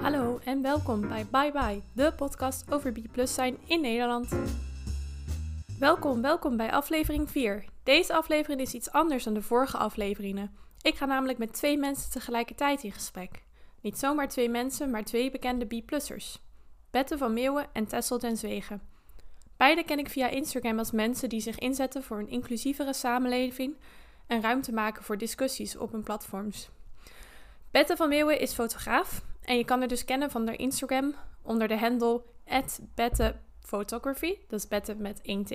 Hallo en welkom bij Bye Bye, de podcast over B zijn in Nederland. Welkom, welkom bij aflevering 4. Deze aflevering is iets anders dan de vorige afleveringen. Ik ga namelijk met twee mensen tegelijkertijd in gesprek. Niet zomaar twee mensen, maar twee bekende B-plussers. Bette van Meeuwen en Tessel ten Zwegen. Beide ken ik via Instagram als mensen die zich inzetten voor een inclusievere samenleving en ruimte maken voor discussies op hun platforms. Bette van Meeuwen is fotograaf en je kan haar dus kennen van haar Instagram onder de handle @bettephotography, dat is Bette met 1 T.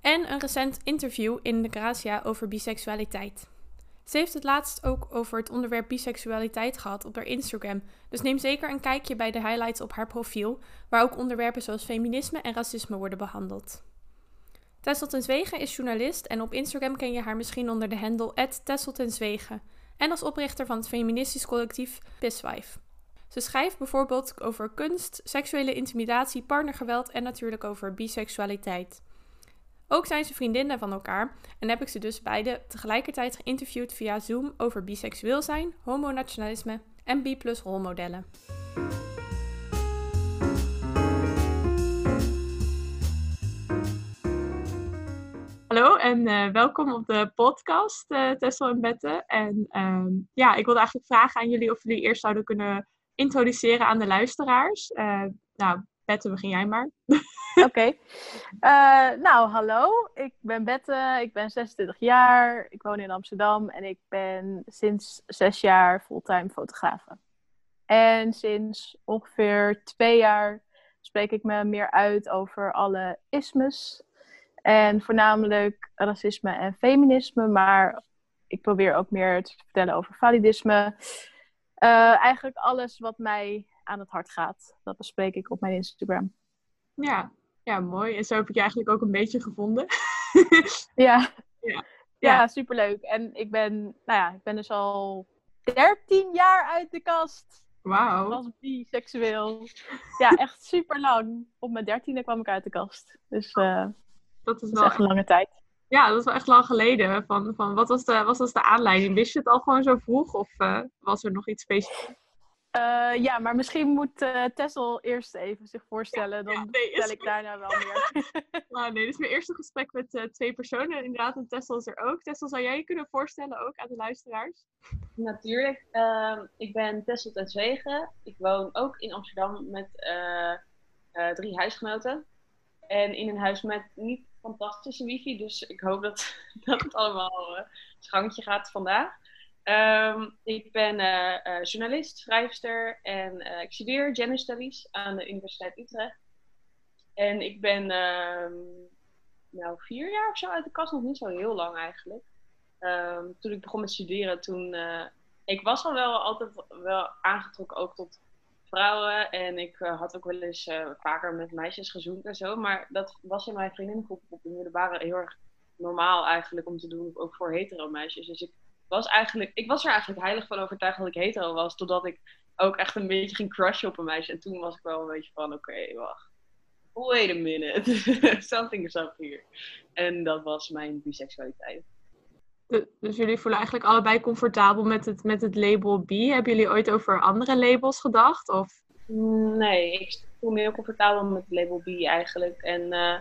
En een recent interview in de Gracia over biseksualiteit. Ze heeft het laatst ook over het onderwerp biseksualiteit gehad op haar Instagram, dus neem zeker een kijkje bij de highlights op haar profiel, waar ook onderwerpen zoals feminisme en racisme worden behandeld. Tessel Zwegen is journalist en op Instagram ken je haar misschien onder de handle Tessel en als oprichter van het feministisch collectief Pisswife. Ze schrijft bijvoorbeeld over kunst, seksuele intimidatie, partnergeweld en natuurlijk over biseksualiteit. Ook zijn ze vriendinnen van elkaar en heb ik ze dus beide tegelijkertijd geïnterviewd via Zoom over biseksueel zijn, homonationalisme en B-plus rolmodellen. Hallo en uh, welkom op de podcast uh, Tessel en Bette. En uh, ja, ik wilde eigenlijk vragen aan jullie of jullie eerst zouden kunnen introduceren aan de luisteraars. Uh, nou, Bette, begin jij maar. Oké. Uh, nou, hallo. Ik ben Bette. Ik ben 26 jaar. Ik woon in Amsterdam. En ik ben sinds zes jaar fulltime fotografe. En sinds ongeveer twee jaar spreek ik me meer uit over alle ismes. En voornamelijk racisme en feminisme. Maar ik probeer ook meer te vertellen over validisme. Uh, eigenlijk alles wat mij aan het hart gaat. Dat bespreek ik op mijn Instagram. Ja, ja, mooi. En zo heb ik je eigenlijk ook een beetje gevonden. ja. ja. Ja, superleuk. En ik ben, nou ja, ik ben dus al 13 jaar uit de kast. Wauw. als biseksueel. Ja, echt super lang. Op mijn dertiende kwam ik uit de kast. Dus uh, dat is, wel echt een lange tijd. Ja, dat is wel echt lang geleden. Van, van, wat, was de, was de aanleiding? Wist je het al gewoon zo vroeg? Of uh, was er nog iets specifieks? Uh, ja, maar misschien moet uh, Tessel eerst even zich voorstellen. Dan ja, nee, vertel ik daarna wel meer. nou, nee, dit is mijn eerste gesprek met uh, twee personen. Inderdaad, en Tessel is er ook. Tessel, zou jij je kunnen voorstellen ook aan de luisteraars? Natuurlijk. Ehm, ik ben Tessel ten Zwegen. Ik woon ook in Amsterdam met drie huisgenoten. En in een huis met niet fantastische wifi. Dus ik hoop dat, dat het allemaal uh, schangetje gaat vandaag. Um, ik ben uh, uh, journalist, schrijfster en ik studeer Gender Studies aan de Universiteit Utrecht. En ik ben um, nou vier jaar of zo uit de kast, nog niet zo heel lang eigenlijk. Um, toen ik begon met studeren, toen... ik was al wel altijd wel aangetrokken ook tot vrouwen. En ik had ook wel eens vaker met meisjes gezoend en zo. Maar dat was in mijn vriendinnengroep op de middelbare heel erg normaal eigenlijk om te doen. Ook voor hetero meisjes. Dus ik was, eigenlijk, ik was er eigenlijk heilig van overtuigd dat ik hetero was. Totdat ik ook echt een beetje ging crushen op een meisje. En toen was ik wel een beetje van, oké, okay, wacht. Wait a minute. Something is up here. En dat was mijn biseksualiteit. Dus jullie voelen eigenlijk allebei comfortabel met het, met het label B. Hebben jullie ooit over andere labels gedacht? Of? Nee, ik voel me heel comfortabel met het label B eigenlijk. En uh,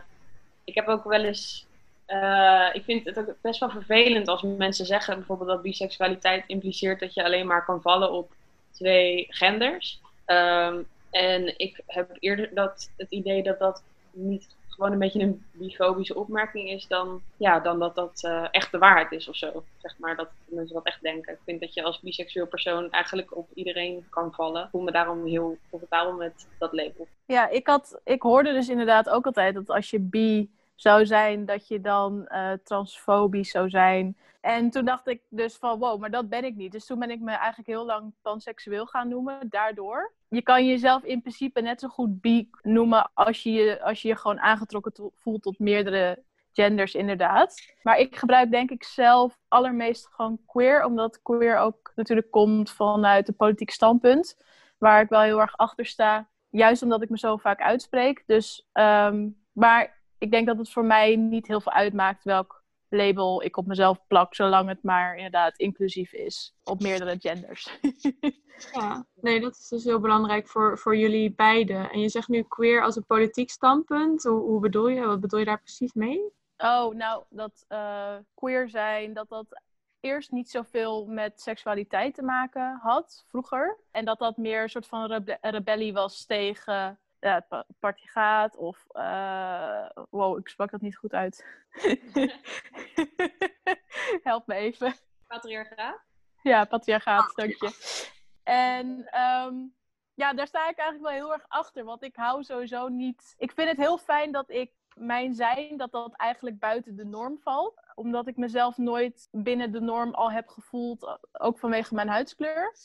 ik heb ook wel eens. Uh, ik vind het ook best wel vervelend als mensen zeggen bijvoorbeeld dat biseksualiteit impliceert dat je alleen maar kan vallen op twee genders. Um, en ik heb eerder dat, het idee dat dat niet gewoon een beetje een bifobische opmerking is, dan, ja, dan dat dat uh, echt de waarheid is of zo. Zeg maar dat mensen dat echt denken. Ik vind dat je als biseksueel persoon eigenlijk op iedereen kan vallen. Ik voel me daarom heel comfortabel met dat label. Ja, ik, had, ik hoorde dus inderdaad ook altijd dat als je bi zou zijn, dat je dan uh, transfobisch zou zijn. En toen dacht ik dus van wow, maar dat ben ik niet. Dus toen ben ik me eigenlijk heel lang panseksueel gaan noemen, daardoor. Je kan jezelf in principe net zo goed bi noemen als je je, als je, je gewoon aangetrokken voelt tot meerdere genders, inderdaad. Maar ik gebruik denk ik zelf allermeest gewoon queer, omdat queer ook natuurlijk komt vanuit een politiek standpunt, waar ik wel heel erg achter sta. juist omdat ik me zo vaak uitspreek. Dus, ehm, maar ik denk dat het voor mij niet heel veel uitmaakt welk label ik op mezelf plak, zolang het maar inderdaad inclusief is op meerdere genders. ja, nee, dat is dus heel belangrijk voor, voor jullie beiden. En je zegt nu queer als een politiek standpunt. Hoe, hoe bedoel je? Wat bedoel je daar precies mee? Oh, nou, dat uh, queer zijn, dat dat eerst niet zoveel met seksualiteit te maken had, vroeger. En dat dat meer een soort van rebe rebellie was tegen ja, het patriarchaat of... Uh, wow, ik sprak dat niet goed uit. Help me even. Patriarchaat? Ja, patriarchaat, oh. dank je. En um, ja, daar sta ik eigenlijk wel heel erg achter. Want ik hou sowieso niet... Ik vind het heel fijn dat ik mijn zijn, dat dat eigenlijk buiten de norm valt. Omdat ik mezelf nooit binnen de norm al heb gevoeld, ook vanwege mijn huidskleur.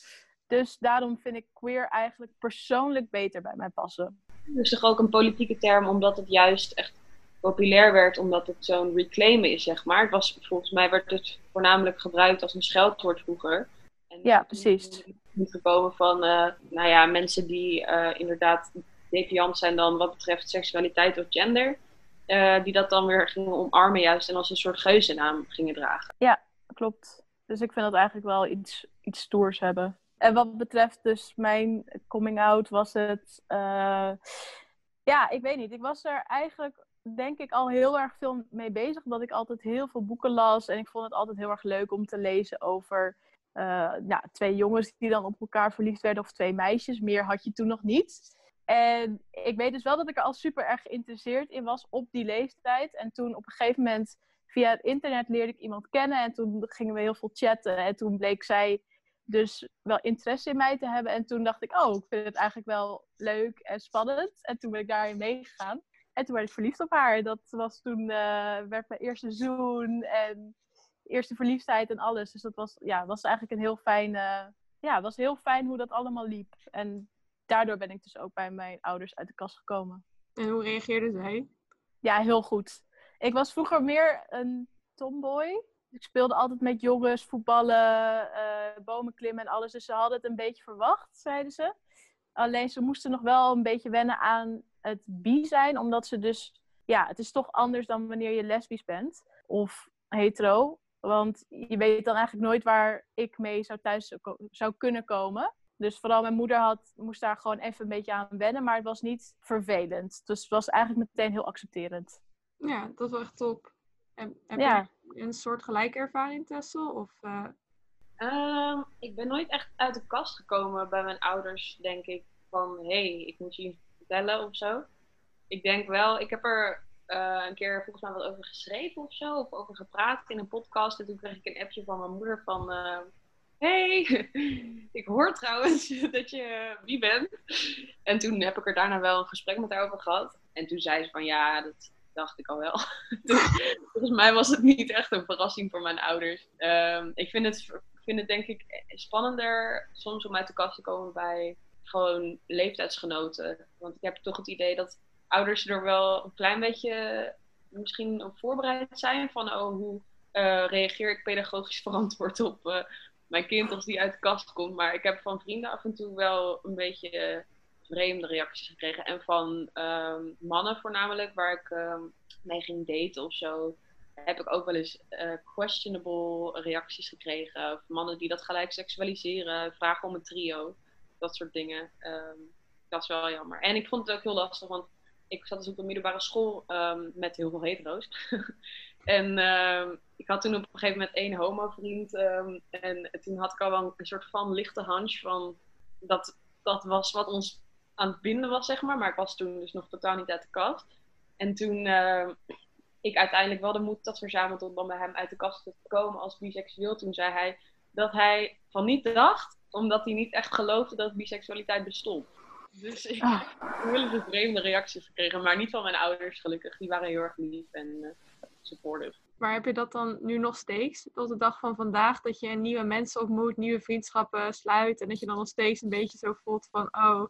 Dus daarom vind ik queer eigenlijk persoonlijk beter bij mij passen. Dus toch ook een politieke term, omdat het juist echt populair werd, omdat het zo'n reclaimen is, zeg maar. Het was, volgens mij werd het voornamelijk gebruikt als een scheldwoord vroeger. En ja, precies. Niet gekomen van, uh, nou ja, mensen die uh, inderdaad deviant zijn dan wat betreft seksualiteit of gender. Uh, die dat dan weer gingen omarmen juist en als een soort geuzennaam gingen dragen. Ja, klopt. Dus ik vind dat eigenlijk wel iets, iets stoers hebben. En wat betreft dus mijn coming out was het... Uh, ja, ik weet niet. Ik was er eigenlijk denk ik al heel erg veel mee bezig. Omdat ik altijd heel veel boeken las. En ik vond het altijd heel erg leuk om te lezen over ja, twee jongens die dan op elkaar verliefd werden. Of twee meisjes. Meer had je toen nog niet. En ik weet dus wel dat ik er al super erg geïnteresseerd in was op die leeftijd. En toen op een gegeven moment via het internet leerde ik iemand kennen. En toen gingen we heel veel chatten. En toen bleek zij dus wel interesse in mij te hebben. En toen dacht ik, oh, ik vind het eigenlijk wel leuk en spannend. En toen ben ik daarin meegegaan. En toen werd ik verliefd op haar. Dat was toen, uh, werd mijn eerste zoen en eerste verliefdheid en alles. Dus dat was, ja, was eigenlijk een heel fijn, uh, ja, was heel fijn hoe dat allemaal liep. En daardoor ben ik dus ook bij mijn ouders uit de kast gekomen. En hoe reageerde zij? Ja, heel goed. Ik was vroeger meer een tomboy. Ik speelde altijd met jongens, voetballen, uh, bomen klimmen en alles. Dus ze hadden het een beetje verwacht, zeiden ze. Alleen ze moesten nog wel een beetje wennen aan het bi zijn. Omdat ze dus... Ja, het is toch anders dan wanneer je lesbisch bent. Of hetero. Want je weet dan eigenlijk nooit waar ik mee zou thuis zou kunnen komen. Dus vooral mijn moeder had, moest daar gewoon even een beetje aan wennen. Maar het was niet vervelend. Dus het was eigenlijk meteen heel accepterend. Ja, dat was echt top. En, heb ja. je een soort gelijke ervaring, Tessel? Of, uh... um, ik ben nooit echt uit de kast gekomen bij mijn ouders, denk ik. Van, hé, hey, ik moet je vertellen of zo. Ik denk wel, ik heb er uh, een keer volgens mij wat over geschreven of zo. Of over gepraat in een podcast. En toen kreeg ik een appje van mijn moeder van... Uh, hey, ik hoor trouwens dat je wie bent. En toen heb ik er daarna wel een gesprek met haar over gehad. En toen zei ze van ja, dat dacht ik al wel. volgens mij was het niet echt een verrassing voor mijn ouders. Um, ik vind het, vind het denk ik spannender soms om uit de kast te komen bij gewoon leeftijdsgenoten. Want ik heb toch het idee dat ouders er wel een klein beetje misschien op voorbereid zijn. Van oh, hoe uh, reageer ik pedagogisch verantwoord op uh, mijn kind als die uit de kast komt. Maar ik heb van vrienden af en toe wel een beetje vreemde reacties gekregen. En van um, mannen voornamelijk, waar ik um, mee ging daten of zo, heb ik ook wel eens uh, questionable reacties gekregen. Of mannen die dat gelijk seksualiseren, vragen om een trio, dat soort dingen. Um, dat is wel jammer. En ik vond het ook heel lastig, want ik zat dus op een middelbare school met heel veel hetero's. en ik had toen op een gegeven moment één homo-vriend. en toen had ik al wel een soort van lichte hunch van dat dat was wat ons aan het binden was, zeg maar. Maar ik was toen dus nog totaal niet uit de kast. En toen uh, ik uiteindelijk wel de moed had verzameld om dan bij hem uit de kast te komen als biseksueel, toen zei hij dat hij van niet dacht, omdat hij niet echt geloofde dat biseksualiteit bestond. Dus ik ah. heb hele vreemde reacties gekregen, maar niet van mijn ouders gelukkig. Die waren heel erg lief en uh, supportive. Maar heb je dat dan nu nog steeds, tot de dag van vandaag, dat je nieuwe mensen ontmoet, nieuwe vriendschappen sluit en dat je dan nog steeds een beetje zo voelt van, oh,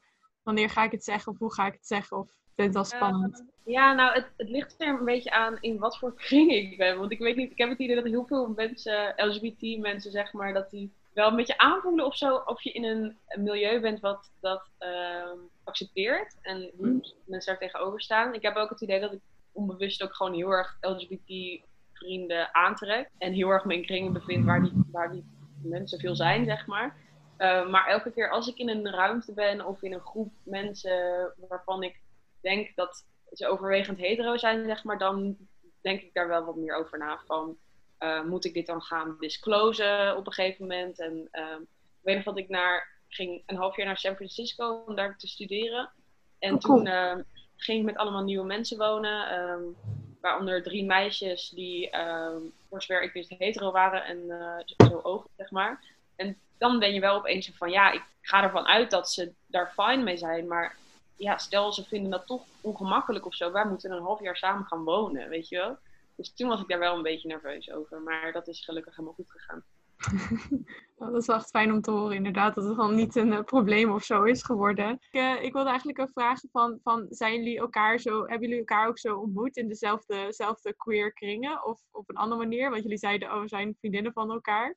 wanneer ga ik het zeggen of hoe ga ik het zeggen? Of vind het wel spannend? ja, nou, het, het ligt er een beetje aan in wat voor kring ik ben. Want ik weet niet, ik heb het idee dat heel veel mensen, LGBT-mensen zeg maar, dat die wel een beetje aanvoelen of zo, of je in een milieu bent wat dat uh, accepteert en hoe Mhm. mensen daar tegenover staan. Ik heb ook het idee dat ik onbewust ook gewoon heel erg LGBT-vrienden aantrek. En heel erg me in kringen bevind waar die, waar die mensen veel zijn, zeg maar. Uh, maar elke keer als ik in een ruimte ben of in een groep mensen waarvan ik denk dat ze overwegend hetero zijn, zeg maar, dan denk ik daar wel wat meer over na. Van, uh, moet ik dit dan gaan disclosen op een gegeven moment? En uh, ik weet nog dat ik naar, ging een half jaar naar San Francisco om daar te studeren. En Oh, cool. toen uh, ging ik met allemaal nieuwe mensen wonen. Um, waaronder drie meisjes die, um, voor zover ik wist, hetero waren en uh, zo ogen, zeg maar. En dan ben je wel opeens van, ja, ik ga ervan uit dat ze daar fijn mee zijn. Maar ja, stel ze vinden dat toch ongemakkelijk of zo. Wij moeten een half jaar samen gaan wonen, weet je wel. Dus toen was ik daar wel een beetje nerveus over. Maar dat is gelukkig helemaal goed gegaan. Dat is wel echt fijn om te horen, inderdaad, dat het gewoon niet een uh, probleem of zo is geworden. Ik, uh, ik wilde eigenlijk ook vragen van, van, zijn jullie elkaar zo, hebben jullie elkaar ook zo ontmoet in dezelfde, dezelfde queer kringen? Of op een andere manier? Want jullie zeiden, oh, we zijn vriendinnen van elkaar.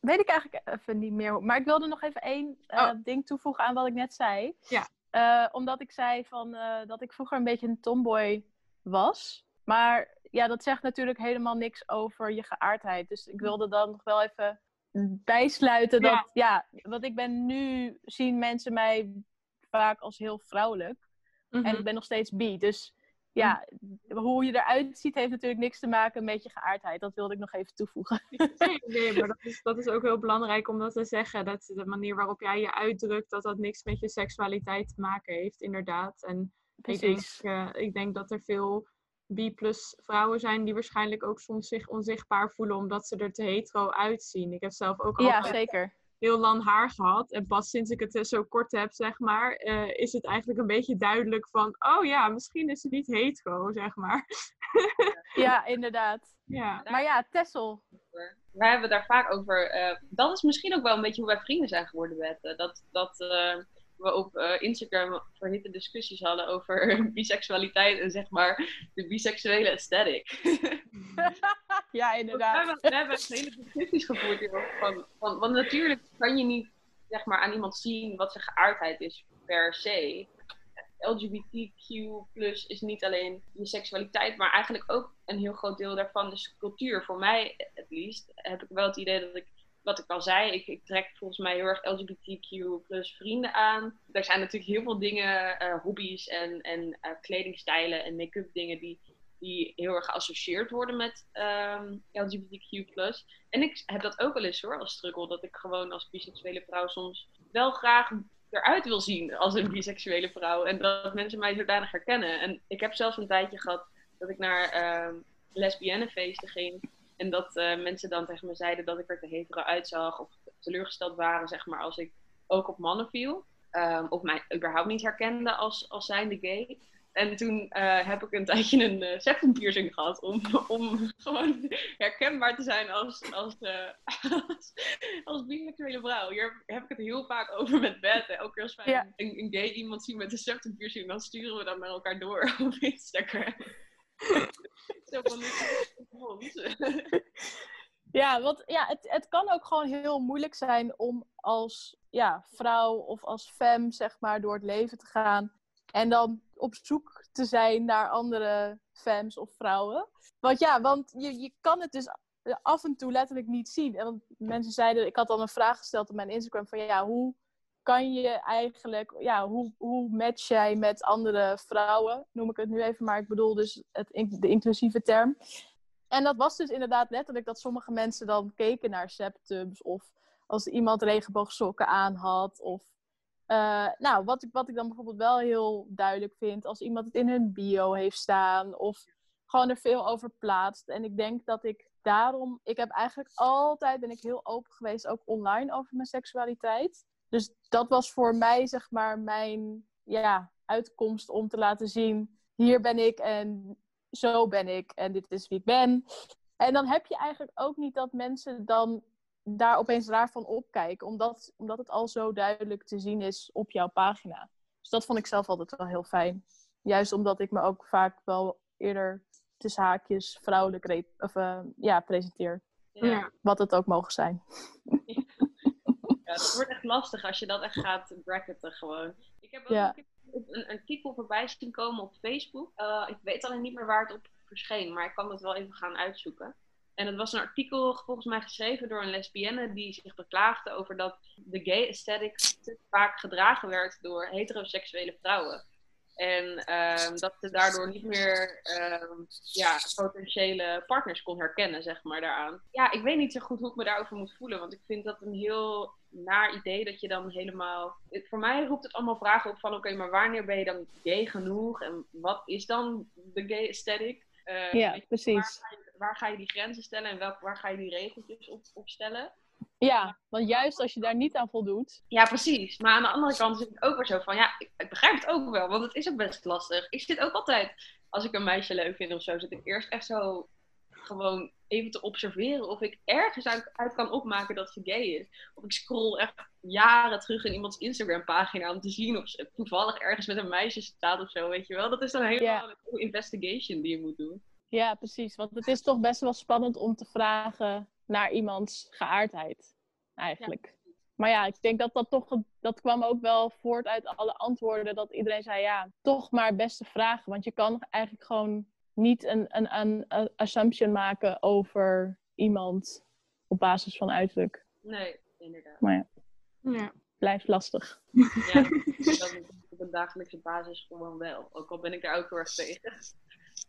Weet ik eigenlijk even niet meer. Maar ik wilde nog even één uh, oh. ding toevoegen aan wat ik net zei. Ja. Uh, omdat ik zei van, uh, dat ik vroeger een beetje een tomboy was. Maar ja, dat zegt natuurlijk helemaal niks over je geaardheid. Dus ik wilde dan nog wel even bijsluiten dat, ja, ja want ik ben nu, zien mensen mij vaak als heel vrouwelijk. En ik ben nog steeds bi. Dus ja, mm-hmm. hoe je eruit ziet heeft natuurlijk niks te maken met je geaardheid. Dat wilde ik nog even toevoegen. Nee, maar dat is, dat is ook heel belangrijk om dat te zeggen. Dat de manier waarop jij je uitdrukt, dat dat niks met je seksualiteit te maken heeft, inderdaad. En ik denk, uh, ik denk dat er veel B-plus vrouwen zijn die waarschijnlijk ook soms zich onzichtbaar voelen omdat ze er te hetero uitzien. Ik heb zelf ook ja, zeker. Heel lang haar gehad. En pas sinds ik het zo kort heb, zeg maar, uh, is het eigenlijk een beetje duidelijk van, oh ja, misschien is ze niet hetero, zeg maar. ja, inderdaad. Ja. Maar ja, Tessel. Wij hebben daar vaak over. Uh, dat is misschien ook wel een beetje hoe wij vrienden zijn geworden, Bette. Dat, dat uh, we op uh, Instagram verhitte discussies hadden over biseksualiteit en zeg maar de biseksuele aesthetic. ja, inderdaad. We hebben, we hebben hele discussies gevoerd hierover. Van, van, want natuurlijk kan je niet zeg maar, aan iemand zien wat zijn geaardheid is per se. LGBTQ is niet alleen je seksualiteit, maar eigenlijk ook een heel groot deel daarvan is cultuur. Voor mij, het liefst, heb ik wel het idee dat ik wat ik al zei, ik, ik, trek volgens mij heel erg LGBTQ plus vrienden aan. Er zijn natuurlijk heel veel dingen, uh, hobby's en, en uh, kledingstijlen en make-up dingen die, die heel erg geassocieerd worden met um, LGBTQ plus. En ik heb dat ook wel eens hoor, als struggle, dat ik gewoon als biseksuele vrouw soms wel graag eruit wil zien als een biseksuele vrouw. En dat mensen mij zodanig herkennen. En ik heb zelfs een tijdje gehad dat ik naar uh, lesbiennenfeesten ging. En dat uh, mensen dan tegen me zeiden dat ik er te hetero uitzag of teleurgesteld waren, zeg maar, als ik ook op mannen viel. Um, of mij überhaupt niet herkende als, als zijnde gay. En toen uh, heb ik een tijdje een uh, septum piercing gehad om, om gewoon herkenbaar te zijn als, als, als, als biseksuele vrouw. Hier heb ik het heel vaak over met Beth. Elke keer als wij ja. een, een gay iemand zien met een septum piercing, dan sturen we dat naar elkaar door op Instagram. Ja, want ja, het, het kan ook gewoon heel moeilijk zijn om als ja, vrouw of als femme, zeg maar, door het leven te gaan. En dan op zoek te zijn naar andere femmes of vrouwen. Want ja, want je, je kan het dus af en toe letterlijk niet zien. En want mensen zeiden, ik had dan een vraag gesteld op mijn Instagram van ja, hoe kan je eigenlijk, ja, hoe, hoe match jij met andere vrouwen? Noem ik het nu even, maar ik bedoel dus het, de inclusieve term. En dat was dus inderdaad letterlijk dat sommige mensen dan keken naar septums of als iemand regenboogsokken aan had. Of, uh, nou, wat ik, wat ik dan bijvoorbeeld wel heel duidelijk vind, als iemand het in hun bio heeft staan of gewoon er veel over plaatst. En ik denk dat ik daarom, ik heb eigenlijk altijd, ben ik heel open geweest, ook online over mijn seksualiteit. Dus dat was voor mij, zeg maar, mijn ja, uitkomst om te laten zien, hier ben ik en zo ben ik en dit is wie ik ben. En dan heb je eigenlijk ook niet dat mensen dan daar opeens raar van opkijken, omdat, omdat het al zo duidelijk te zien is op jouw pagina. Dus dat vond ik zelf altijd wel heel fijn. Juist omdat ik me ook vaak wel eerder tussen haakjes vrouwelijk of, uh, ja, presenteer. Ja. Wat het ook mogen zijn. Ja, het wordt echt lastig als je dat echt gaat bracketten gewoon. Ik heb ook Ja. een artikel voorbij zien komen op Facebook. Uh, ik weet alleen niet meer waar het op verscheen, maar ik kan het wel even gaan uitzoeken. En het was een artikel volgens mij geschreven door een lesbienne die zich beklaagde over dat de gay aesthetic te vaak gedragen werd door heteroseksuele vrouwen. En ehm, dat ze daardoor niet meer ehm, ja, potentiële partners kon herkennen, zeg maar, daaraan. Ja, ik weet niet zo goed hoe ik me daarover moet voelen. Want ik vind dat een heel naar idee dat je dan helemaal... Voor mij roept het allemaal vragen op van... Oké, maar wanneer ben je dan gay genoeg? En wat is dan de gay aesthetic? Uh, ja, precies. Waar ga, je, waar ga, je, die grenzen stellen en welk, waar ga je die regeltjes op, op stellen? Ja, want juist als je daar niet aan voldoet. Ja, precies. Maar aan de andere kant zit ik ook weer zo van, ja, ik, ik, begrijp het ook wel, want het is ook best lastig. Ik zit ook altijd, als ik een meisje leuk vind of zo, zit ik eerst echt zo gewoon even te observeren of ik ergens uit, uit kan opmaken dat ze gay is. Of ik scroll echt jaren terug in iemands Instagram pagina om te zien of ze toevallig ergens met een meisje staat of zo, weet je wel. Dat is dan helemaal yeah. een investigation die je moet doen. Ja, precies. Want het is toch best wel spannend om te vragen naar iemands geaardheid, eigenlijk. Maar ja, ik denk dat dat toch, dat kwam ook wel voort uit alle antwoorden. Dat iedereen zei, ja, toch maar beste vragen. Want je kan eigenlijk gewoon niet een, een, een, een assumption maken over iemand op basis van uiterlijk. Nee, inderdaad. Maar ja, ja. blijft lastig. Ja, dat op een dagelijkse basis gewoon wel. Ook al ben ik daar ook heel erg tegen.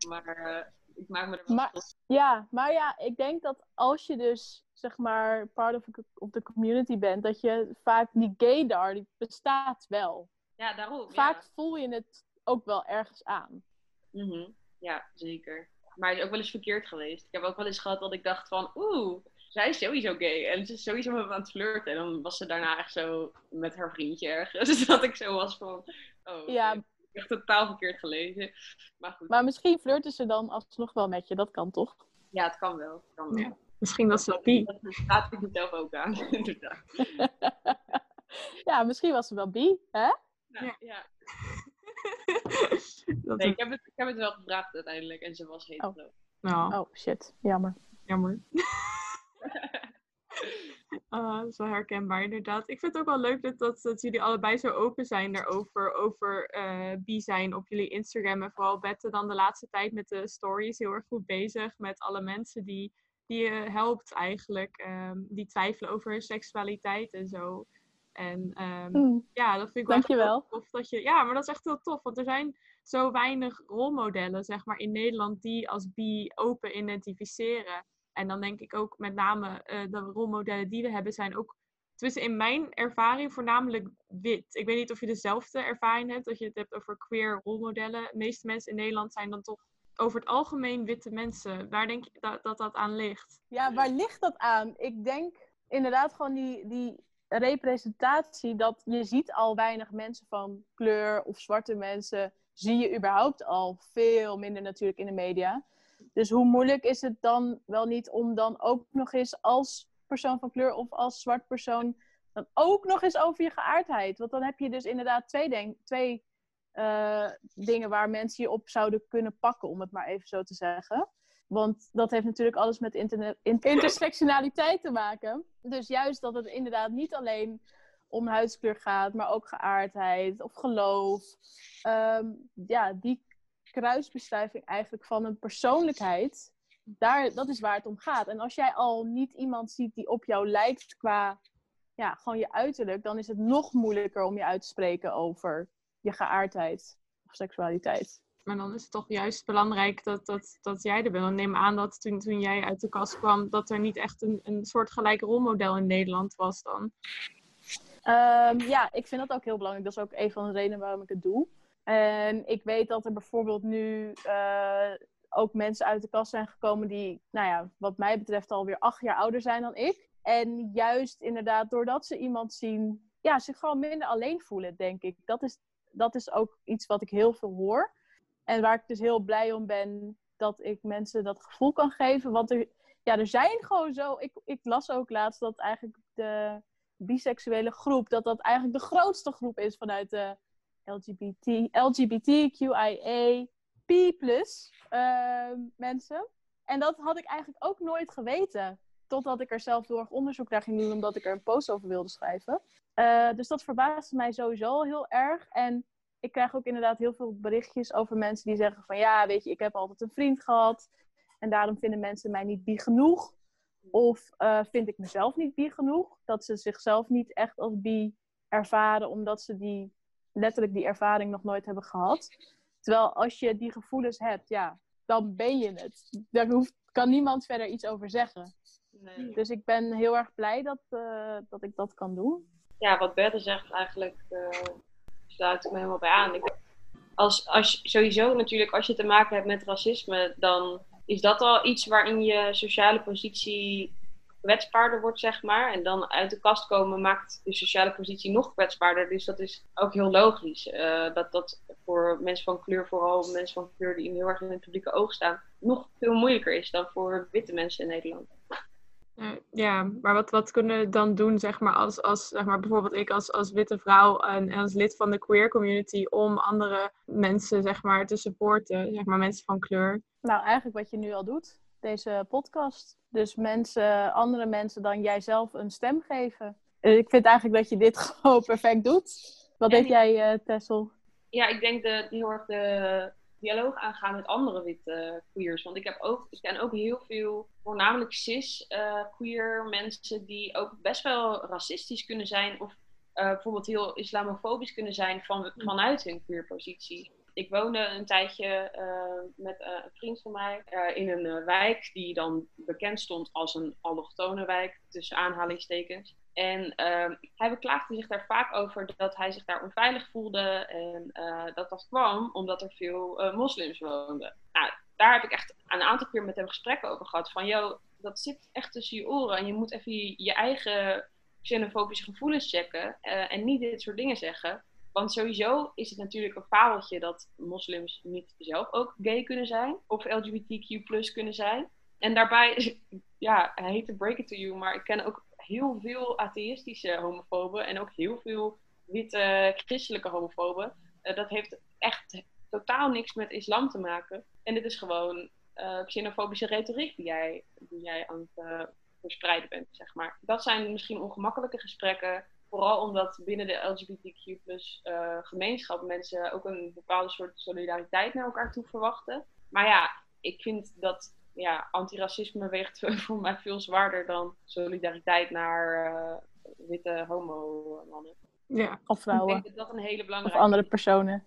Maar uh, ik maak me er maar, Ja, maar ja, ik denk dat als je dus zeg maar part of, of the community bent, dat je vaak die gaydar, die bestaat wel. Ja, daarom. Vaak voel je het ook wel ergens aan. Mm Ja, zeker. Maar het is ook wel eens verkeerd geweest. Ik heb ook wel eens gehad dat ik dacht van, oeh, zij is sowieso gay. En ze is sowieso met me aan het flirten. En dan was ze daarna echt zo met haar vriendje ergens. Dus dat ik zo was van, oh, ja, echt totaal verkeerd gelezen. Maar goed. Maar misschien flirten ze dan alsnog wel met je. Dat kan toch? Ja, het kan wel. Het kan wel. Ja. Misschien was ze bi. Dat gaat ik mezelf ook aan, inderdaad. ja, misschien was ze wel bi, hè? Nou, ja. ja. nee, ik, heb het, ik heb het wel gevraagd uiteindelijk en ze was hetero. Oh. oh, shit. Jammer. Jammer. Uh, dat is wel herkenbaar, inderdaad. Ik vind het ook wel leuk dat, dat, dat jullie allebei zo open zijn daarover, over uh, bi zijn op jullie Instagram. En vooral Bette dan de laatste tijd met de stories heel erg goed bezig met alle mensen die, die je helpt eigenlijk, um, die twijfelen over hun seksualiteit en zo. En um, ja, dat vind ik Dankjewel. wel tof dat je. Ja, maar dat is echt heel tof, want er zijn zo weinig rolmodellen, zeg maar, in Nederland die als bi open identificeren. En dan denk ik ook met name uh, de rolmodellen die we hebben zijn ook, tussen in mijn ervaring, voornamelijk wit. Ik weet niet of je dezelfde ervaring hebt, dat je het hebt over queer rolmodellen. De meeste mensen in Nederland zijn dan toch over het algemeen witte mensen. Waar denk je dat dat, dat aan ligt? Ja, waar ligt dat aan? Ik denk inderdaad gewoon die, die representatie dat je ziet al weinig mensen van kleur of zwarte mensen. Zie je überhaupt al veel minder natuurlijk in de media. Dus hoe moeilijk is het dan wel niet om dan ook nog eens als persoon van kleur of als zwart persoon dan ook nog eens over je geaardheid? Want dan heb je dus inderdaad twee, denk, twee uh, dingen waar mensen je op zouden kunnen pakken, om het maar even zo te zeggen. Want dat heeft natuurlijk alles met internet, intersectionaliteit te maken. Dus juist dat het inderdaad niet alleen om huidskleur gaat, maar ook geaardheid of geloof. Um, ja, die kruisbestuiving eigenlijk van een persoonlijkheid, daar, dat is waar het om gaat. En als jij al niet iemand ziet die op jou lijkt qua ja, gewoon je uiterlijk, dan is het nog moeilijker om je uit te spreken over je geaardheid of seksualiteit. Maar dan is het toch juist belangrijk dat, dat, dat jij er bent. En neem aan dat toen, toen jij uit de kast kwam, dat er niet echt een, een soort gelijk rolmodel in Nederland was dan. Um, ja, ik vind dat ook heel belangrijk. Dat is ook een van de redenen waarom ik het doe. En ik weet dat er bijvoorbeeld nu uh, ook mensen uit de kast zijn gekomen die, nou ja, wat mij betreft alweer acht jaar ouder zijn dan ik. En juist inderdaad, doordat ze iemand zien, ja, zich gewoon minder alleen voelen, denk ik. Dat is, dat is ook iets wat ik heel veel hoor. En waar ik dus heel blij om ben dat ik mensen dat gevoel kan geven. Want er, ja, er zijn gewoon zo. Ik, ik las ook laatst dat eigenlijk de biseksuele groep, dat dat eigenlijk de grootste groep is vanuit de LGBT, LGBTQIA, P uh, mensen. En dat had ik eigenlijk ook nooit geweten. Totdat ik er zelf erg onderzoek naar ging doen, omdat ik er een post over wilde schrijven. Uh, dus dat verbaasde mij sowieso heel erg. En ik krijg ook inderdaad heel veel berichtjes over mensen die zeggen van ja, weet je, ik heb altijd een vriend gehad en daarom vinden mensen mij niet bi genoeg. Of uh, vind ik mezelf niet bi genoeg? Dat ze zichzelf niet echt als bi ervaren, omdat ze die, letterlijk die ervaring nog nooit hebben gehad. Terwijl als je die gevoelens hebt, ja, dan ben je het. Daar hoeft, kan niemand verder iets over zeggen. Nee. Dus ik ben heel erg blij dat, uh, dat ik dat kan doen. Ja, wat Bette zegt eigenlijk, uh, sluit ik me helemaal bij aan. Ik, als, als, sowieso natuurlijk, als je te maken hebt met racisme, dan is dat al iets waarin je sociale positie kwetsbaarder wordt, zeg maar. En dan uit de kast komen maakt de sociale positie nog kwetsbaarder. Dus dat is ook heel logisch. Uh, dat dat voor mensen van kleur, vooral mensen van kleur die heel erg in het publieke oog staan, nog veel moeilijker is dan voor witte mensen in Nederland. Ja, maar wat, wat kunnen we dan doen, zeg maar, als, als zeg maar, bijvoorbeeld ik als, als witte vrouw en, als lid van de queer community, om andere mensen, zeg maar, te supporten, zeg maar, mensen van kleur? Nou, eigenlijk wat je nu al doet, deze podcast. Dus mensen, andere mensen dan jijzelf een stem geven. Eh, ik vind eigenlijk dat je dit gewoon perfect doet. Wat denk jij, uh, Tessel? Ja, ik denk de, heel erg de dialoog aangaan met andere witte queers. Want ik, heb ook, ik ken ook heel veel, voornamelijk cis uh, queer mensen die ook best wel racistisch kunnen zijn. Of bijvoorbeeld heel islamofobisch kunnen zijn van, vanuit hun queer positie. Ik woonde een tijdje uh, met uh, een vriend van mij uh, in een wijk die dan bekend stond als een allochtone wijk, tussen aanhalingstekens. En ehm, hij beklaagde zich daar vaak over dat hij zich daar onveilig voelde. En dat dat kwam omdat er veel moslims woonden. Nou, daar heb ik echt een aantal keer met hem gesprekken over gehad. Van, joh, dat zit echt tussen je oren. En je moet even je eigen xenofobische gevoelens checken. en niet dit soort dingen zeggen. Want sowieso is het natuurlijk een fabeltje dat moslims niet zelf ook gay kunnen zijn. Of LGBTQ kunnen zijn. En daarbij, ja, I hate to break it to you, maar ik ken ook heel veel atheïstische homofoben. En ook heel veel witte christelijke homofoben. Uh, dat heeft echt totaal niks met islam te maken. En dit is gewoon uh, xenofobische retoriek die jij, die jij aan het uh, verspreiden bent, zeg maar. Dat zijn misschien ongemakkelijke gesprekken Vooral omdat binnen de LGBTQ plus uh, gemeenschap mensen ook een bepaalde soort solidariteit naar elkaar toe verwachten. Maar ja, ik vind dat ja, antiracisme weegt voor mij veel zwaarder dan solidariteit naar uh, witte homo-mannen. Ja, of vrouwen. Ik denk dat dat een hele belangrijke Of andere personen.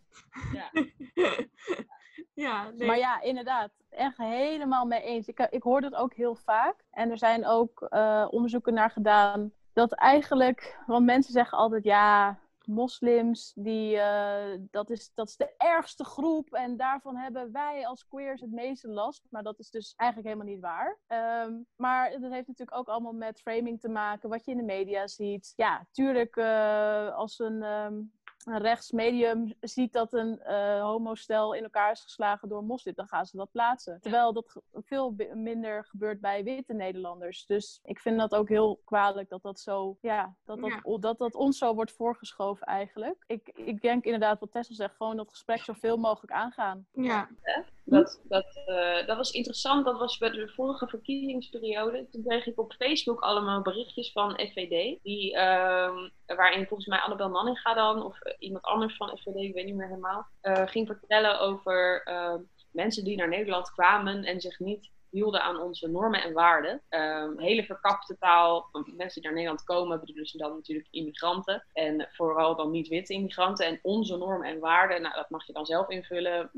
Ja. ja nee. Maar ja, inderdaad. Echt helemaal mee eens. Ik, ik hoor dat ook heel vaak. En er zijn ook uh, onderzoeken naar gedaan dat eigenlijk, want mensen zeggen altijd ja, moslims, die, uh, dat, is, dat is de ergste groep en daarvan hebben wij als queers het meeste last. Maar dat is dus eigenlijk helemaal niet waar. Um, maar dat heeft natuurlijk ook allemaal met framing te maken, wat je in de media ziet. Ja, tuurlijk, uh, als een. Um, een rechtsmedium ziet dat een uh, homostel in elkaar is geslagen door een moslim, dan gaan ze dat plaatsen. Terwijl dat veel minder gebeurt bij witte Nederlanders. Dus ik vind dat ook heel kwalijk dat dat zo, ja, dat dat, ja. dat, dat ons zo wordt voorgeschoven eigenlijk. Ik, ik denk inderdaad wat Tessel zegt, gewoon dat gesprek zoveel mogelijk aangaan. Ja. Dat, dat, uh, dat was interessant. Dat was bij de vorige verkiezingsperiode. Toen kreeg ik op Facebook allemaal berichtjes van FVD. Die, uh, waarin volgens mij Annabel Nanninga dan, of iemand anders van FVD, ik weet niet meer helemaal, uh, ging vertellen over ehm, mensen die naar Nederland kwamen en zich niet hielden aan onze normen en waarden. Um, hele verkapte taal. Mensen die naar Nederland komen bedoelen ze dan natuurlijk immigranten. En vooral dan niet witte immigranten. En onze normen en waarden, nou, dat mag je dan zelf invullen.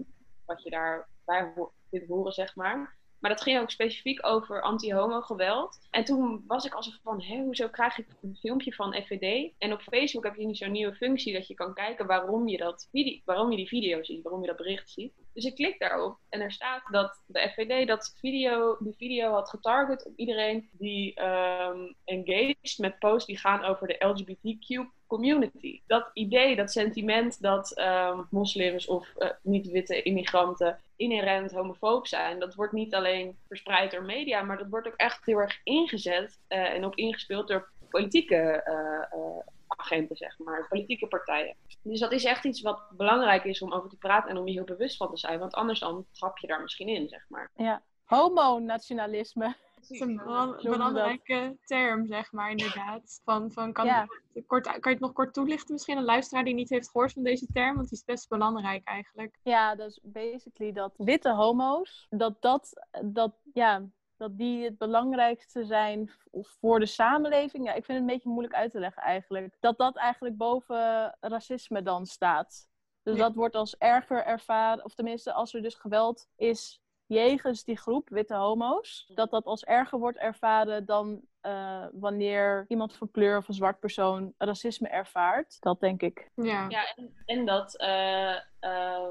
Wat je daarbij ho horen, zeg maar. Maar dat ging ook specifiek over anti-homo geweld. En toen was ik alsof van, hé, hoezo krijg ik een filmpje van FVD? En op Facebook heb je nu zo'n nieuwe functie dat je kan kijken waarom je, dat waarom je die video ziet, waarom je dat bericht ziet. Dus ik klik daarop en er staat dat de FVD dat video, die video had getarget op iedereen die um, engaged met posts die gaan over de LGBTQ community. Dat idee, dat sentiment dat um, moslims of uh, niet-witte immigranten inherent homofoob zijn, dat wordt niet alleen verspreid door media, maar dat wordt ook echt heel erg ingezet uh, en ook ingespeeld door politieke uh, agenten, zeg maar, politieke partijen. Dus dat is echt iets wat belangrijk is om over te praten en om je heel bewust van te zijn, want anders dan trap je daar misschien in, zeg maar. Ja, homo-nationalisme. Het is een belan- belangrijke term, zeg maar, inderdaad. Van, van, kan, Ja. kort, kan je het nog kort toelichten? Misschien een luisteraar die niet heeft gehoord van deze term, want die is best belangrijk eigenlijk. Ja, dus basically dat witte homo's, dat dat, dat, ja, dat die het belangrijkste zijn voor de samenleving. Ja, ik vind het een beetje moeilijk uit te leggen eigenlijk. Dat dat eigenlijk boven racisme dan staat. Dus Ja. dat wordt als erger ervaren, of tenminste als er dus geweld is jegens die groep witte homo's, dat dat als erger wordt ervaren dan eh, wanneer iemand van kleur of een zwart persoon racisme ervaart. Dat denk ik. Ja, Ja, en, en dat, eh, eh,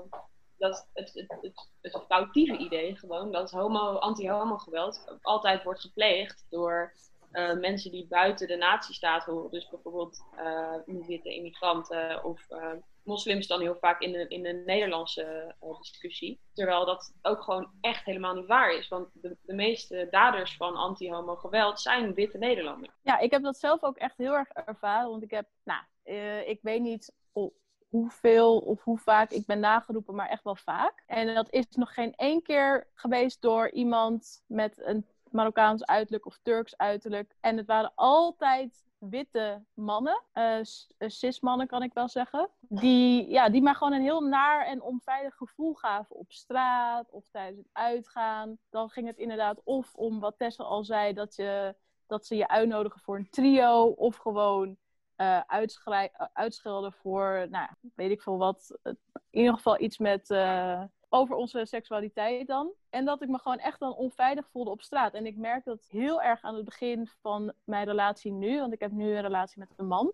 dat het, het, het, het foutieve idee gewoon, dat homo, anti-homo geweld altijd wordt gepleegd door eh, mensen die buiten de nazistaat horen. Dus bijvoorbeeld eh niet-witte immigranten of eh, moslims dan heel vaak in de, in de Nederlandse discussie. Terwijl dat ook gewoon echt helemaal niet waar is. Want de, de meeste daders van anti-homo geweld zijn witte Nederlanders. Ja, ik heb dat zelf ook echt heel erg ervaren. Want ik heb, nou, ik weet niet hoeveel of hoe vaak ik ben nageroepen, maar echt wel vaak. En dat is nog geen één keer geweest door iemand met een Marokkaans uiterlijk of Turks uiterlijk. En het waren altijd witte mannen, eh, s- eh, cis-mannen kan ik wel zeggen, die, ja, die maar gewoon een heel naar en onveilig gevoel gaven op straat of tijdens het uitgaan. Dan ging het inderdaad of om wat Tessel al zei, dat, je, dat ze je uitnodigen voor een trio of gewoon eh, uitschelden voor, nou, weet ik veel wat. In ieder geval iets met, eh, over onze seksualiteit dan. En dat ik me gewoon echt dan onveilig voelde op straat. En ik merk dat heel erg aan het begin van mijn relatie nu, want ik heb nu een relatie met een man.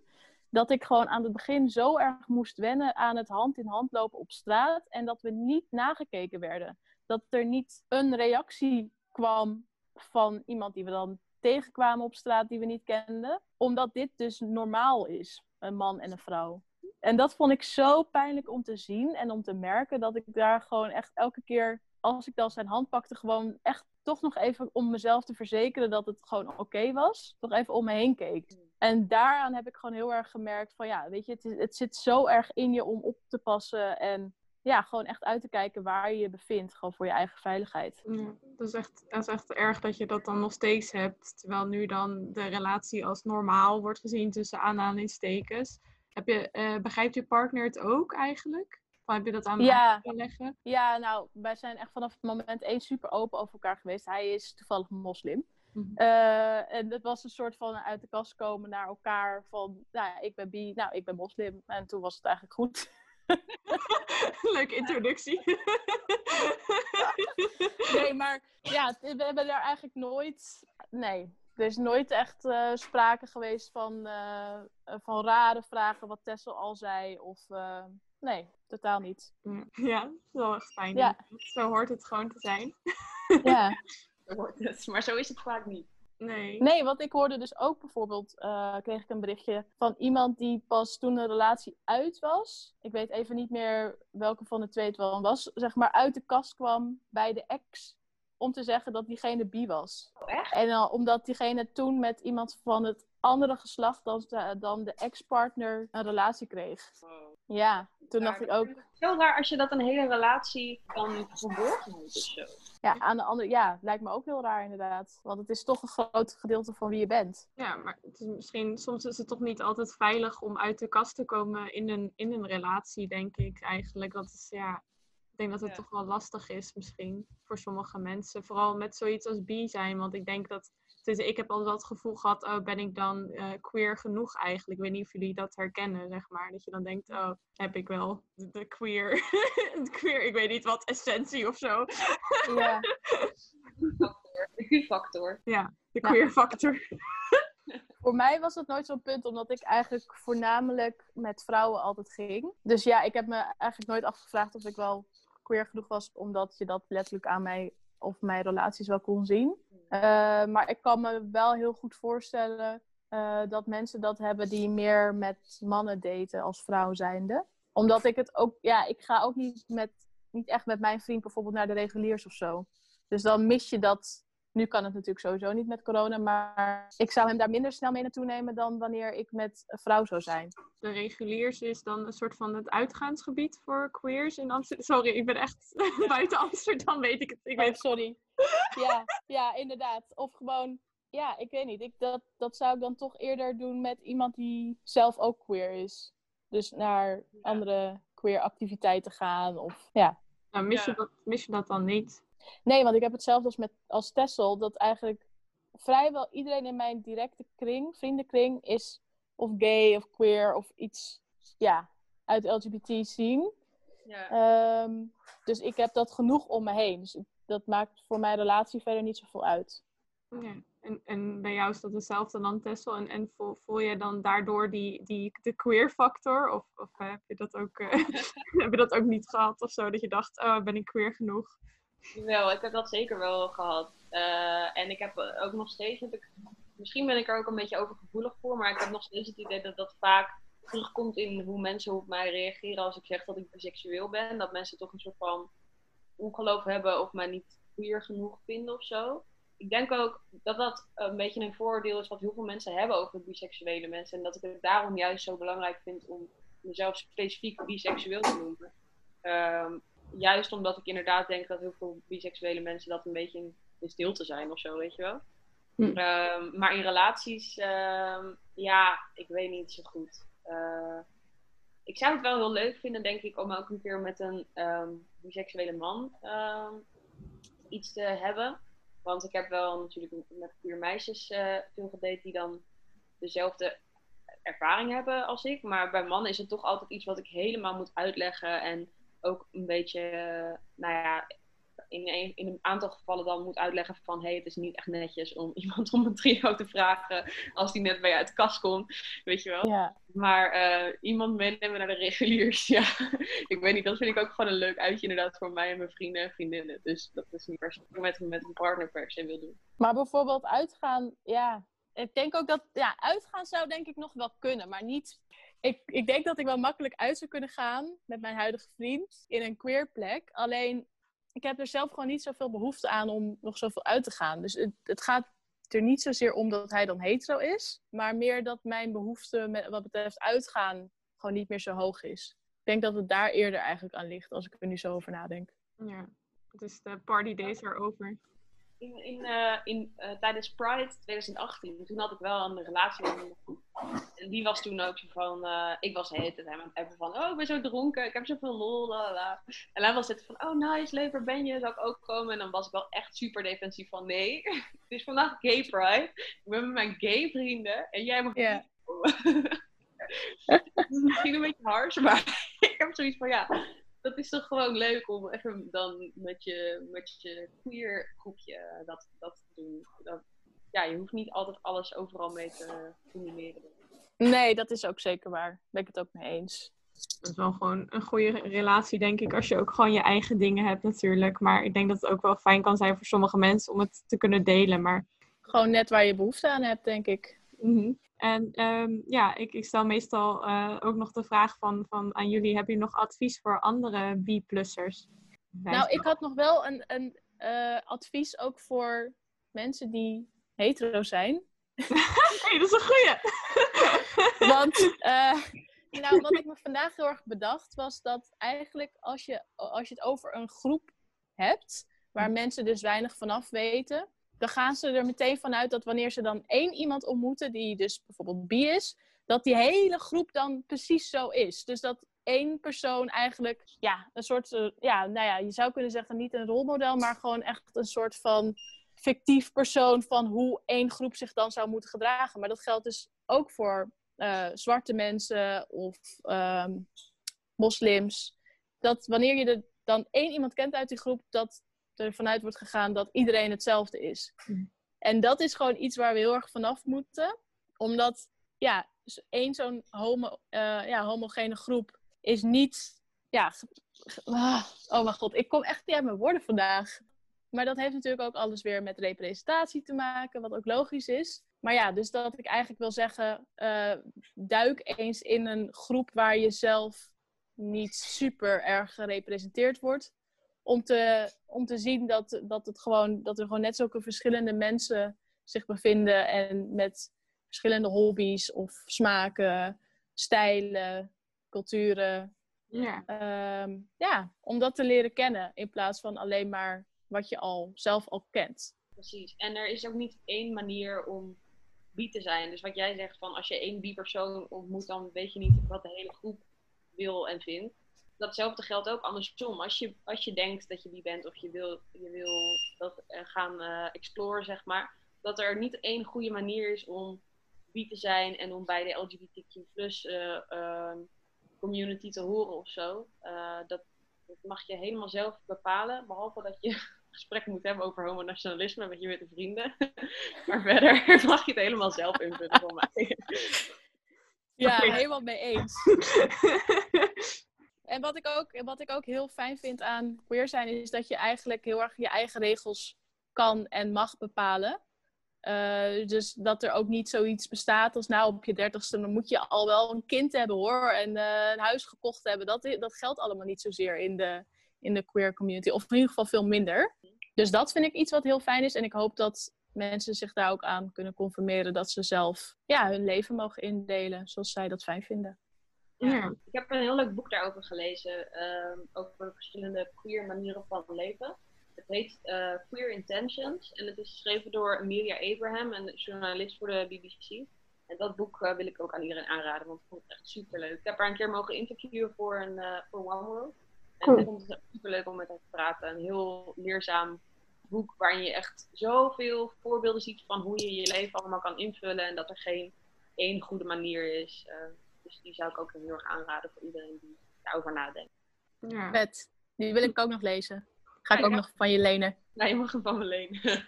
Dat ik gewoon aan het begin zo erg moest wennen aan het hand in hand lopen op straat. En dat we niet nagekeken werden. Dat er niet een reactie kwam van iemand die we dan tegenkwamen op straat die we niet kenden. Omdat dit dus normaal is, een man en een vrouw. En dat vond ik zo pijnlijk om te zien en om te merken dat ik daar gewoon echt elke keer, als ik dan zijn hand pakte, gewoon echt toch nog even om mezelf te verzekeren dat het gewoon oké was, toch even om me heen keek. En daaraan heb ik gewoon heel erg gemerkt van ja, weet je, het, het zit zo erg in je om op te passen en ja, gewoon echt uit te kijken waar je je bevindt, gewoon voor je eigen veiligheid. Ja, dat, is echt, dat is echt erg dat je dat dan nog steeds hebt. Terwijl nu dan de relatie als normaal wordt gezien tussen aanhalingstekens. Heb je, eh, begrijpt je partner het ook eigenlijk? Of heb je dat aan hem Ja. leggen? Ja, nou, wij zijn echt vanaf het moment één super open over elkaar geweest. Hij is toevallig moslim. Mhm. Eh, en het was een soort van uit de kast komen naar elkaar van, nou ja, ik ben bi, nou, ik ben moslim. En toen was het eigenlijk goed. Leuke introductie. Nee, maar ja, we hebben daar eigenlijk nooit, nee, er is nooit echt eh, sprake geweest van, eh, van rare vragen, wat Tessel al zei. Of, eh, nee, totaal niet. ja, dat is wel echt fijn. Ja. Zo hoort het gewoon te zijn. Ja. Maar zo is het vaak niet. Nee. Nee, want ik hoorde dus ook bijvoorbeeld, eh, kreeg ik een berichtje van iemand die pas toen de relatie uit was. Ik weet even niet meer welke van de twee het wel was. Zeg maar uit de kast kwam bij de ex om te zeggen dat diegene bi was. Oh, echt? En omdat diegene toen met iemand van het andere geslacht dan, de- dan de ex-partner een relatie kreeg. Ja, toen dacht ik ook, Zo raar als je dat een hele relatie dan verborgen houdt of zo. Ja, aan de andere, ja, lijkt me ook heel raar inderdaad. Want het is toch een groot gedeelte van wie je bent. Ja, maar het is misschien, soms is het toch niet altijd veilig om uit de kast te komen in een, in een relatie, denk ik eigenlijk. Dat is, ja, ik denk dat het Ja. toch wel lastig is misschien voor sommige mensen. Vooral met zoiets als bi zijn, want ik denk dat, dus ik heb altijd wel het gevoel gehad, oh, ben ik dan eh, queer genoeg eigenlijk? Ik weet niet of jullie dat herkennen, zeg maar. Dat je dan denkt, oh, heb ik wel de, de queer, de queer, ik weet niet wat, essentie of zo. Ja. De Q-factor. Ja, de Ja. queer factor. Voor mij was het nooit zo'n punt, omdat ik eigenlijk voornamelijk met vrouwen altijd ging. Dus ja, ik heb me eigenlijk nooit afgevraagd of ik wel queer genoeg was, omdat je dat letterlijk aan mij of mijn relaties wel kon zien. Eh, maar ik kan me wel heel goed voorstellen eh, dat mensen dat hebben die meer met mannen daten als vrouw zijnde. Omdat ik het ook, ja, ik ga ook niet, met, niet echt met mijn vriend bijvoorbeeld naar de reguliers of zo. Dus dan mis je dat nu kan het natuurlijk sowieso niet met corona, maar ik zou hem daar minder snel mee naartoe nemen dan wanneer ik met een vrouw zou zijn. de reguliers is dan een soort van het uitgaansgebied voor queers in Amsterdam. Sorry, ik ben echt buiten Amsterdam, weet ik het. Ik Oh, weet sorry. ja, ja, inderdaad. Of gewoon, ja, ik weet niet. Ik, dat, dat zou ik dan toch eerder doen met iemand die zelf ook queer is. Dus naar andere queer activiteiten gaan. Of, ja. Nou, mis, Je dat, mis je dat dan niet? Nee, want ik heb hetzelfde als, met, als Tessel. Dat eigenlijk vrijwel iedereen in mijn directe kring, vriendenkring, is of gay of queer of iets ja, uit LGBT zien. Ja. Ehm, dus ik heb dat genoeg om me heen. Dus dat maakt voor mijn relatie verder niet zoveel uit. Ja. En, en bij jou is dat hetzelfde dan Tessel? En, en voel, voel je dan daardoor die, die, de queer factor? Of, of heb, je dat ook, uh, heb je dat ook niet gehad of zo? Dat je dacht, oh, ben ik queer genoeg? Wel, ik heb dat zeker wel gehad. Uh, en ik heb ook nog steeds, ik, misschien ben ik er ook een beetje overgevoelig voor, maar ik heb nog steeds het idee dat dat vaak terugkomt in hoe mensen op mij reageren als ik zeg dat ik biseksueel ben. Dat mensen toch een soort van ongeloof hebben of mij niet queer genoeg vinden of zo. Ik denk ook dat dat een beetje een voordeel is wat heel veel mensen hebben over biseksuele mensen. En dat ik het daarom juist zo belangrijk vind om mezelf specifiek biseksueel te noemen. Um, juist omdat ik inderdaad denk dat heel veel biseksuele mensen dat een beetje in, in stilte zijn of zo, weet je wel. Hm. Ehm, maar in relaties, uh, ja, ik weet niet zo goed. Uh, ik zou het wel heel leuk vinden, denk ik, om ook een keer met een um, biseksuele man iets te hebben. Want ik heb wel natuurlijk met puur meisjes uh, veel gedate die dan dezelfde ervaring hebben als ik. Maar bij mannen is het toch altijd iets wat ik helemaal moet uitleggen. En ook een beetje, nou ja, in een, in een aantal gevallen dan moet uitleggen van hé, hey, het is niet echt netjes om iemand om een trio te vragen als die net bij je uit de kast komt, weet je wel. Ja. Maar uh, iemand meenemen naar de reguliers, ja, ik weet niet, dat vind ik ook gewoon een leuk uitje inderdaad voor mij en mijn vrienden en vriendinnen. Dus dat is niet per se met, met een partner per se wil doen. Maar bijvoorbeeld uitgaan, ja, ik denk ook dat, ja, uitgaan zou denk ik nog wel kunnen, maar niet ik, ik denk dat ik wel makkelijk uit zou kunnen gaan met mijn huidige vriend in een queer plek. Alleen, ik heb er zelf gewoon niet zoveel behoefte aan om nog zoveel uit te gaan. Dus het, het gaat er niet zozeer om dat hij dan hetero is, maar meer dat mijn behoefte met, wat betreft uitgaan gewoon niet meer zo hoog is. Ik denk dat het daar eerder eigenlijk aan ligt, als ik er nu zo over nadenk. Ja, dus de party days are over in, in, uh, in uh, tijdens Pride 2018, toen had ik wel een relatie met En die was toen ook zo van, uh, ik was het en hem hebben van, oh ik ben zo dronken, ik heb zoveel lol, En hij was het van, oh nice, leuk, waar ben je, zou ik ook komen? En dan was ik wel echt super defensief van, nee, het is vandaag gay pride, ik ben met mijn gay vrienden en jij mag yeah. misschien een beetje hard, maar ik heb zoiets van, ja, dat is toch gewoon leuk om even dan met je, met je queer groepje dat, dat te doen. Dat, ja, je hoeft niet altijd alles overal mee te combineren. Nee, dat is ook zeker waar. Daar ben ik het ook mee eens. Dat is wel gewoon een goede relatie, denk ik, als je ook gewoon je eigen dingen hebt natuurlijk. Maar ik denk dat het ook wel fijn kan zijn voor sommige mensen om het te kunnen delen. Maar... Gewoon net waar je behoefte aan hebt, denk ik. Mm en ehm, ja, ik, ik, stel meestal uh, ook nog de vraag van, van aan jullie, heb je nog advies voor andere B-plussers? Nou, ik had nog wel een, een uh, advies ook voor mensen die hetero zijn. hey, dat is een goeie! Want uh, nou, wat ik me vandaag heel erg bedacht was dat eigenlijk als je, als je het over een groep hebt, waar hm. mensen dus weinig vanaf weten, dan gaan ze er meteen vanuit dat wanneer ze dan één iemand ontmoeten, die dus bijvoorbeeld bi is, dat die hele groep dan precies zo is. Dus dat één persoon eigenlijk, ja, een soort, uh, ja, nou ja, je zou kunnen zeggen niet een rolmodel, maar gewoon echt een soort van fictief persoon van hoe één groep zich dan zou moeten gedragen. Maar dat geldt dus ook voor uh, zwarte mensen of um, moslims. Dat wanneer je er dan één iemand kent uit die groep, dat er vanuit wordt gegaan dat iedereen hetzelfde is. Mm. En dat is gewoon iets waar we heel erg vanaf moeten. Omdat, ja, één zo'n homo, uh, ja, homogene groep is niet... Ja, ah, oh mijn god, ik kom echt niet uit mijn woorden vandaag. Maar dat heeft natuurlijk ook alles weer met representatie te maken, wat ook logisch is. Maar ja, dus dat ik eigenlijk wil zeggen, uh, duik eens in een groep waar je zelf niet super erg gerepresenteerd wordt om te, om te zien dat, dat, het gewoon, dat er gewoon net zulke verschillende mensen zich bevinden en met verschillende hobby's of smaken, stijlen, culturen. Ja. Um, ja, om dat te leren kennen in plaats van alleen maar wat je al zelf al kent. Precies. En er is ook niet één manier om bi te zijn. Dus wat jij zegt van als je één bi-persoon ontmoet, dan weet je niet wat de hele groep wil en vindt. Datzelfde geldt ook andersom. Als je, als je denkt dat je bi bent of je wil, je wil dat uh, gaan uh, exploren, zeg maar, dat er niet één goede manier is om bi te zijn en om bij de LGBTQ plus uh, community te horen of zo. dat, dat mag je helemaal zelf bepalen, behalve dat je gesprek moet hebben over homonationalisme met je de vrienden. maar verder mag je het helemaal zelf invullen voor mij. Ja, helemaal mee eens. En wat ik, ook, wat ik ook heel fijn vind aan queer zijn, is dat je eigenlijk heel erg je eigen regels kan en mag bepalen. Uh, dus dat er ook niet zoiets bestaat als nou op je dertigste, dan moet je al wel een kind hebben hoor. En uh, een huis gekocht hebben. Dat, dat geldt allemaal niet zozeer in de, in de queer community. Of in ieder geval veel minder. Dus dat vind ik iets wat heel fijn is. En ik hoop dat mensen zich daar ook aan kunnen conformeren. Dat ze zelf ja, hun leven mogen indelen zoals zij dat fijn vinden. Ja, ik heb een heel leuk boek daarover gelezen. Uh, over verschillende queer manieren van leven. Het heet uh, Queer Intentions. En het is geschreven door Amelia Abraham, een journalist voor de BBC. En dat boek uh, wil ik ook aan iedereen aanraden, want ik vond het echt super leuk. Ik heb haar een keer mogen interviewen voor, een, uh, voor One World. En ik vond het super leuk om met haar te praten. Een heel leerzaam boek waarin je echt zoveel voorbeelden ziet van hoe je je leven allemaal kan invullen. En dat er geen één goede manier is. Uh, dus die zou ik ook heel erg aanraden voor iedereen die daarover nadenkt. Ja. Vet. Die wil ik ook nog lezen. Ga ik ook nog van je lenen. Nee, je mag hem van me lenen.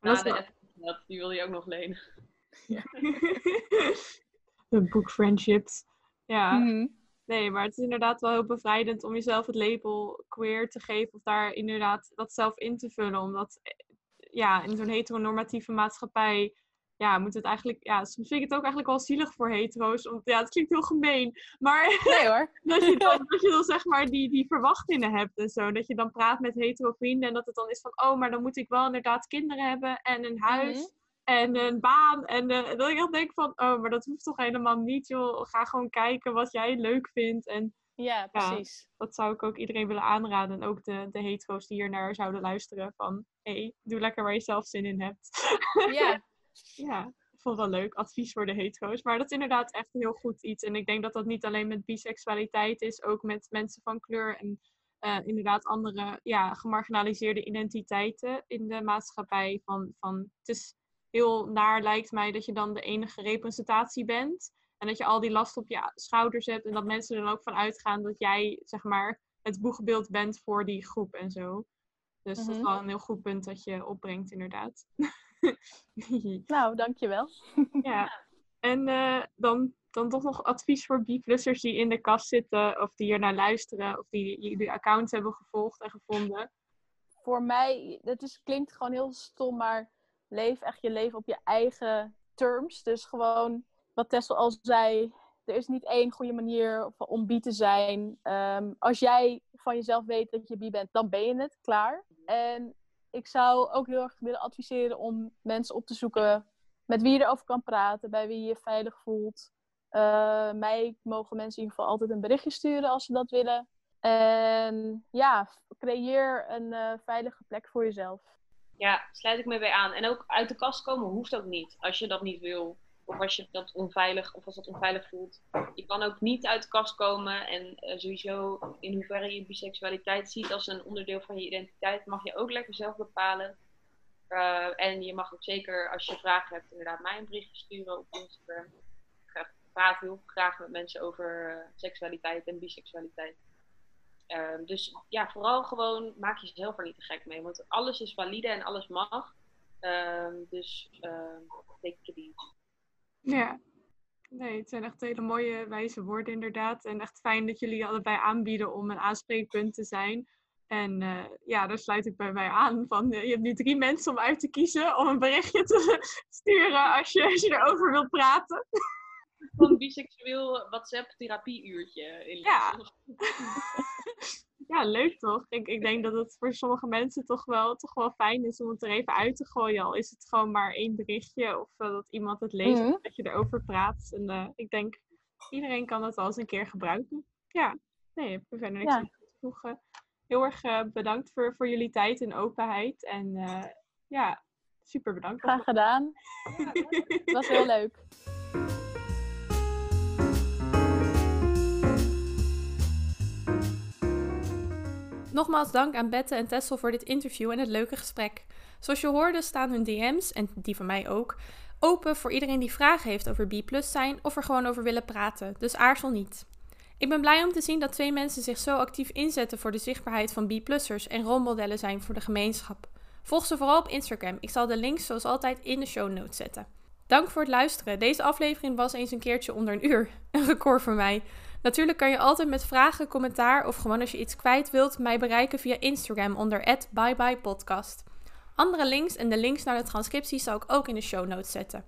Na de wel... die wil je ook nog lenen. Ja. Een boek Friendships. Ja. Mm -hmm. Nee, maar het is inderdaad wel heel bevrijdend om jezelf het label queer te geven. Of daar inderdaad dat zelf in te vullen. Omdat ja, in zo'n heteronormatieve maatschappij ja, moet het eigenlijk, ja, soms vind ik het ook eigenlijk wel zielig voor hetero's. Want ja, het klinkt heel gemeen. Maar nee, hoor. dat, je dan, dat je dan zeg maar die, die verwachtingen hebt en zo. Dat je dan praat met hetero vrienden en dat het dan is van, oh, maar dan moet ik wel inderdaad kinderen hebben en een huis. Mm -hmm. En een baan. En uh, dat ik echt denk van, oh, maar dat hoeft toch helemaal niet, joh. Ga gewoon kijken wat jij leuk vindt. En ja, precies. Ja, dat zou ik ook iedereen willen aanraden. En ook de, de hetero's die hier naar zouden luisteren. Van, hé, hey, doe lekker waar je zelf zin in hebt. Ja. ja, ik vond het wel leuk. Advies voor de hetero's. Maar dat is inderdaad echt een heel goed iets. En ik denk dat dat niet alleen met biseksualiteit is. Ook met mensen van kleur en uh, inderdaad andere ja, gemarginaliseerde identiteiten in de maatschappij. Van, van, het is heel naar lijkt mij dat je dan de enige representatie bent. En dat je al die last op je schouders hebt. En dat mensen er dan ook van uitgaan dat jij, zeg maar, het boegbeeld bent voor die groep en zo. Dus mm -hmm. dat is wel een heel goed punt dat je opbrengt, inderdaad. nou, dankjewel. ja. En uh, dan, dan toch nog advies voor B-plussers die in de kast zitten, of die hier naar luisteren, of die jullie account hebben gevolgd en gevonden. Voor mij, het is, klinkt gewoon heel stom, maar leef echt je leven op je eigen terms. Dus gewoon, wat Tessel al zei, er is niet één goede manier om bi te zijn. Um, als jij van jezelf weet dat je bi bent, dan ben je het, klaar. En ik zou ook heel erg willen adviseren om mensen op te zoeken met wie je erover kan praten, bij wie je je veilig voelt. Uh, mij mogen mensen in ieder geval altijd een berichtje sturen als ze dat willen. En ja, creëer een uh, veilige plek voor jezelf. Ja, sluit ik me bij aan. En ook uit de kast komen hoeft ook niet, als je dat niet wil. Of als je dat onveilig, of als dat onveilig voelt. Je kan ook niet uit de kast komen. En uh, sowieso, in hoeverre je biseksualiteit ziet als een onderdeel van je identiteit, mag je ook lekker zelf bepalen. Uh, en je mag ook zeker, als je vragen hebt, inderdaad mij een berichtje sturen op Instagram. Ik praat heel graag met mensen over uh, seksualiteit en biseksualiteit. Uh, dus ja, vooral gewoon maak jezelf er niet te gek mee. Want alles is valide en alles mag. dus take it easy. Ja, nee, het zijn echt hele mooie wijze woorden inderdaad. En echt fijn dat jullie allebei aanbieden om een aanspreekpunt te zijn. En uh, ja, daar sluit ik bij mij aan. Van, uh, je hebt nu drie mensen om uit te kiezen om een berichtje te sturen als je, als je erover wilt praten. Van biseksueel WhatsApp-therapieuurtje. Ja. ja, leuk toch? Ik, ik denk dat het voor sommige mensen toch wel, toch wel fijn is om het er even uit te gooien. Al is het gewoon maar één berichtje of uh, dat iemand het leest mm -hmm. dat je erover praat. En uh, ik denk, iedereen kan het wel eens een keer gebruiken. Ja, nee, ik heb verder niks aan te voegen. heel erg bedankt voor, voor jullie tijd en openheid. En ja, super bedankt. Graag gedaan. Het was heel leuk. Nogmaals dank aan Bette en Tessel voor dit interview en het leuke gesprek. Zoals je hoorde staan hun DM's, en die van mij ook, open voor iedereen die vragen heeft over B zijn of er gewoon over willen praten, dus aarzel niet. Ik ben blij om te zien dat twee mensen zich zo actief inzetten voor de zichtbaarheid van B-plussers en rolmodellen zijn voor de gemeenschap. Volg ze vooral op Instagram. Ik zal de links zoals altijd in de show notes zetten. Dank voor het luisteren. Deze aflevering was eens een keertje onder een uur. Een record voor mij. Natuurlijk kan je altijd met vragen, commentaar of gewoon als je iets kwijt wilt mij bereiken via Instagram onder @byebyepodcast. Andere links en de links naar de transcriptie zal ik ook in de show notes zetten.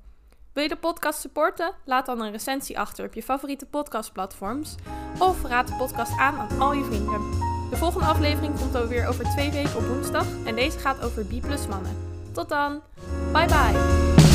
Wil je de podcast supporten? Laat dan een recensie achter op je favoriete podcastplatforms of raad de podcast aan aan al je vrienden. De volgende aflevering komt alweer over twee weken op woensdag en deze gaat over B plus mannen. Tot dan, bye bye!